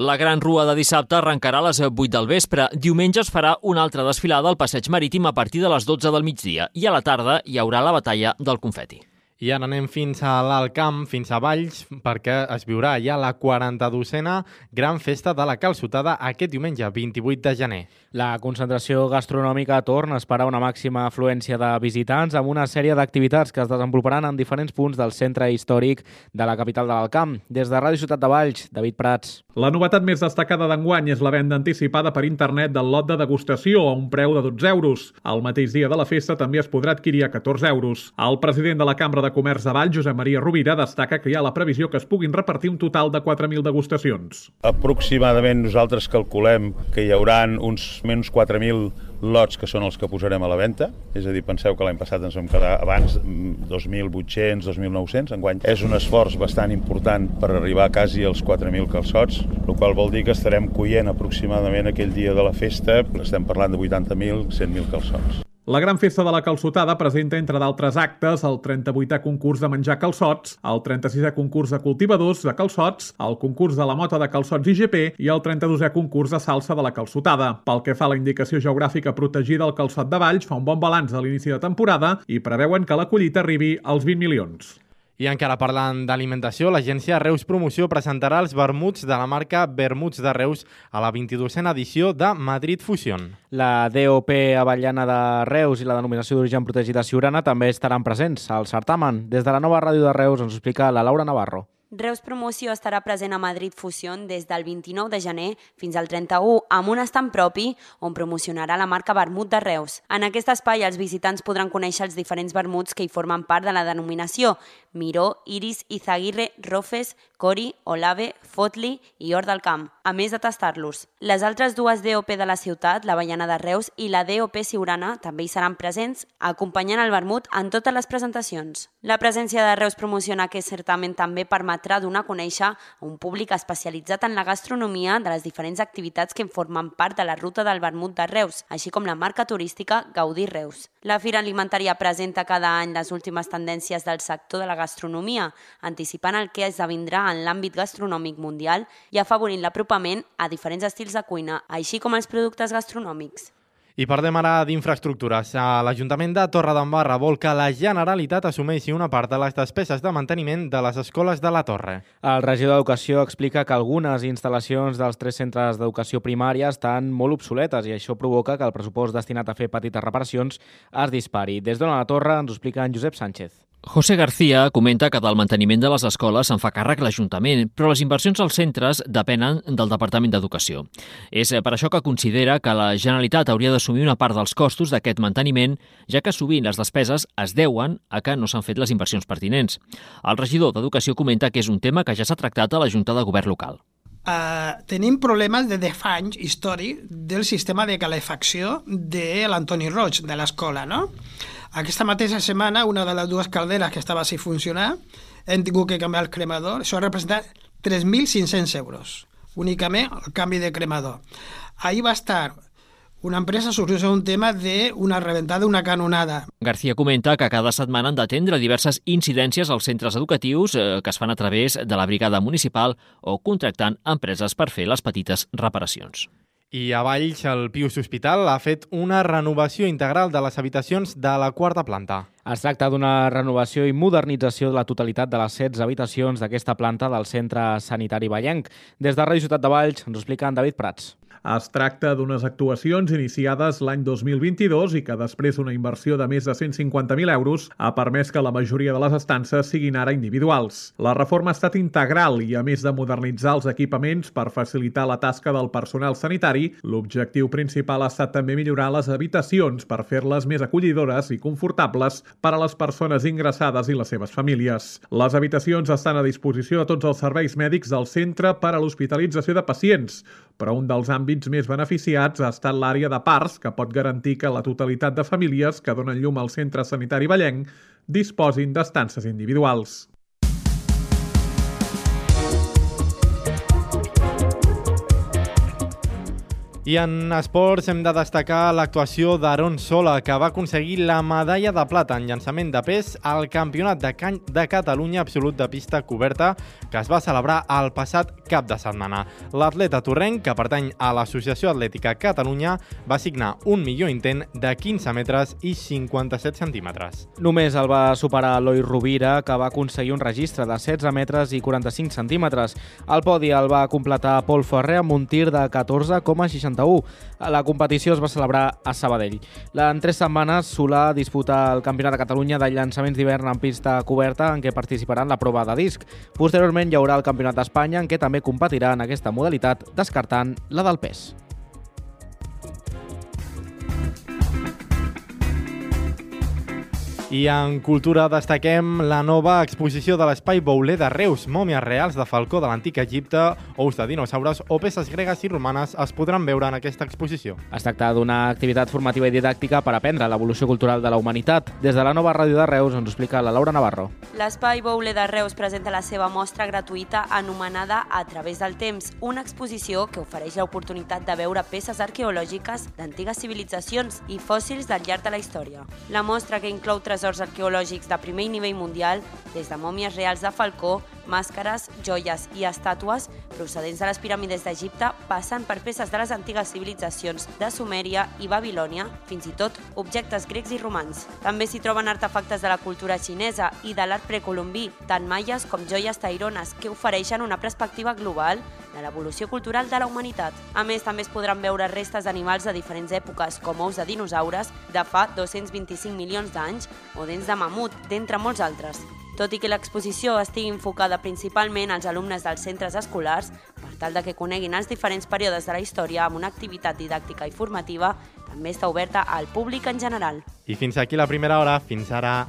La gran rua de dissabte arrencarà a les 8 del vespre. Diumenge es farà una altra desfilada al passeig marítim a partir de les 12 del migdia i a la tarda hi haurà la batalla del confeti. I ara anem fins a l'Alt Camp, fins a Valls, perquè es viurà ja la 42a Gran Festa de la Calçotada aquest diumenge, 28 de gener. La concentració gastronòmica torna a esperar una màxima afluència de visitants amb una sèrie d'activitats que es desenvoluparan en diferents punts del centre històric de la capital de l'Alt Camp. Des de Ràdio Ciutat de Valls, David Prats. La novetat més destacada d'enguany és la venda anticipada per internet del lot de degustació a un preu de 12 euros. El mateix dia de la festa també es podrà adquirir a 14 euros. El president de la Cambra de Comerç de Vall, Josep Maria Rovira, destaca que hi ha la previsió que es puguin repartir un total de 4.000 degustacions. Aproximadament nosaltres calculem que hi hauran uns menys 4.000 lots que són els que posarem a la venda, és a dir, penseu que l'any passat ens vam quedar abans 2.800, 2.900, enguany és un esforç bastant important per arribar quasi als 4.000 calçots, el qual vol dir que estarem coient aproximadament aquell dia de la festa, estem parlant de 80.000, 100.000 calçots. La Gran Festa de la Calçotada presenta, entre d'altres actes, el 38è concurs de menjar calçots, el 36è concurs de cultivadors de calçots, el concurs de la mota de calçots IGP i el 32è concurs de salsa de la calçotada. Pel que fa a la indicació geogràfica protegida, el calçot de Valls fa un bon balanç a l'inici de temporada i preveuen que la collita arribi als 20 milions. I encara parlant d'alimentació, l'agència Reus Promoció presentarà els vermuts de la marca Vermuts de Reus a la 22a edició de Madrid Fusion. La DOP Avellana de Reus i la denominació d'origen protegida Siurana també estaran presents al certamen. Des de la nova ràdio de Reus ens explica la Laura Navarro. Reus Promoció estarà present a Madrid Fusion des del 29 de gener fins al 31 amb un estant propi on promocionarà la marca Vermut de Reus. En aquest espai els visitants podran conèixer els diferents vermuts que hi formen part de la denominació Miró, Iris, Izaguirre, Rofes, Cori, Olave, Fotli i Hort del Camp, a més de tastar-los. Les altres dues DOP de la ciutat, la Baiana de Reus i la DOP Siurana, també hi seran presents, acompanyant el vermut en totes les presentacions. La presència de Reus promociona aquest certament també permetrà donar a conèixer a un públic especialitzat en la gastronomia de les diferents activitats que en formen part de la ruta del vermut de Reus, així com la marca turística Gaudí Reus. La Fira Alimentària presenta cada any les últimes tendències del sector de la gastronomia, anticipant el que esdevindrà en l'àmbit gastronòmic mundial i afavorint l'apropament a diferents estils de cuina, així com els productes gastronòmics. I parlem ara d'infraestructures. L'Ajuntament de Torredembarra vol que la Generalitat assumeixi una part de les despeses de manteniment de les escoles de la Torre. El regidor d'Educació explica que algunes instal·lacions dels tres centres d'educació primària estan molt obsoletes i això provoca que el pressupost destinat a fer petites reparacions es dispari. Des d'on la Torre ens ho explica en Josep Sánchez. José García comenta que del manteniment de les escoles se'n fa càrrec l'Ajuntament, però les inversions als centres depenen del Departament d'Educació. És per això que considera que la Generalitat hauria d'assumir una part dels costos d'aquest manteniment, ja que sovint les despeses es deuen a que no s'han fet les inversions pertinents. El regidor d'Educació comenta que és un tema que ja s'ha tractat a la Junta de Govern local. Uh, tenim problemes de 10 anys històric del sistema de calefacció de l'Antoni Roig, de l'escola, no? Aquesta mateixa setmana, una de les dues calderes que estava així funcionar, hem tingut que canviar el cremador. Això ha representat 3.500 euros, únicament el canvi de cremador. Ahir va estar una empresa soluciona un tema d'una reventada, una canonada. García comenta que cada setmana han d'atendre diverses incidències als centres educatius eh, que es fan a través de la brigada municipal o contractant empreses per fer les petites reparacions. I a Valls, el Pius Hospital ha fet una renovació integral de les habitacions de la quarta planta. Es tracta d'una renovació i modernització de la totalitat de les 16 habitacions d'aquesta planta del Centre Sanitari Vallenc. Des de Ràdio Ciutat de Valls ens explica en David Prats. Es tracta d'unes actuacions iniciades l'any 2022 i que després d'una inversió de més de 150.000 euros ha permès que la majoria de les estances siguin ara individuals. La reforma ha estat integral i, a més de modernitzar els equipaments per facilitar la tasca del personal sanitari, l'objectiu principal ha estat també millorar les habitacions per fer-les més acollidores i confortables per a les persones ingressades i les seves famílies. Les habitacions estan a disposició de tots els serveis mèdics del centre per a l'hospitalització de pacients, però un dels àmbits més beneficiats ha estat l'àrea de parts, que pot garantir que la totalitat de famílies que donen llum al centre sanitari ballenc disposin d'estances individuals. I en esports hem de destacar l'actuació d'Aaron Sola, que va aconseguir la medalla de plata en llançament de pes al Campionat de, Can de Catalunya absolut de pista coberta, que es va celebrar el passat cap de setmana. L'atleta torrenc, que pertany a l'Associació Atlètica Catalunya, va signar un millor intent de 15 metres i 57 centímetres. Només el va superar Eloi Rovira, que va aconseguir un registre de 16 metres i 45 centímetres. El podi el va completar Pol Ferrer amb un tir de 14,60 61. La competició es va celebrar a Sabadell. En tres setmanes, Solà disputa el Campionat de Catalunya de llançaments d'hivern en pista coberta, en què participaran la prova de disc. Posteriorment hi haurà el Campionat d'Espanya, en què també competirà en aquesta modalitat, descartant la del pes. I en cultura destaquem la nova exposició de l'Espai Bouler de Reus. Mòmies reals de Falcó de l'antic Egipte, ous de dinosaures o peces gregues i romanes es podran veure en aquesta exposició. Es tracta d'una activitat formativa i didàctica per aprendre l'evolució cultural de la humanitat. Des de la nova ràdio de Reus ens ho explica la Laura Navarro. L'Espai Bouler de Reus presenta la seva mostra gratuïta anomenada A través del temps, una exposició que ofereix l'oportunitat de veure peces arqueològiques d'antigues civilitzacions i fòssils del llarg de la història. La mostra, que inclou tresors arqueològics de primer nivell mundial, des de mòmies reals de Falcó, màscares, joies i estàtues procedents de les piràmides d'Egipte, passant per peces de les antigues civilitzacions de Sumèria i Babilònia, fins i tot objectes grecs i romans. També s'hi troben artefactes de la cultura xinesa i de l'art precolombí, tant maies com joies tairones, que ofereixen una perspectiva global de l'evolució cultural de la humanitat. A més, també es podran veure restes d'animals de diferents èpoques, com ous de dinosaures de fa 225 milions d'anys o dents de mamut, d'entre molts altres. Tot i que l'exposició estigui enfocada principalment als alumnes dels centres escolars, per tal de que coneguin els diferents períodes de la història amb una activitat didàctica i formativa, també està oberta al públic en general. I fins aquí la primera hora. Fins ara.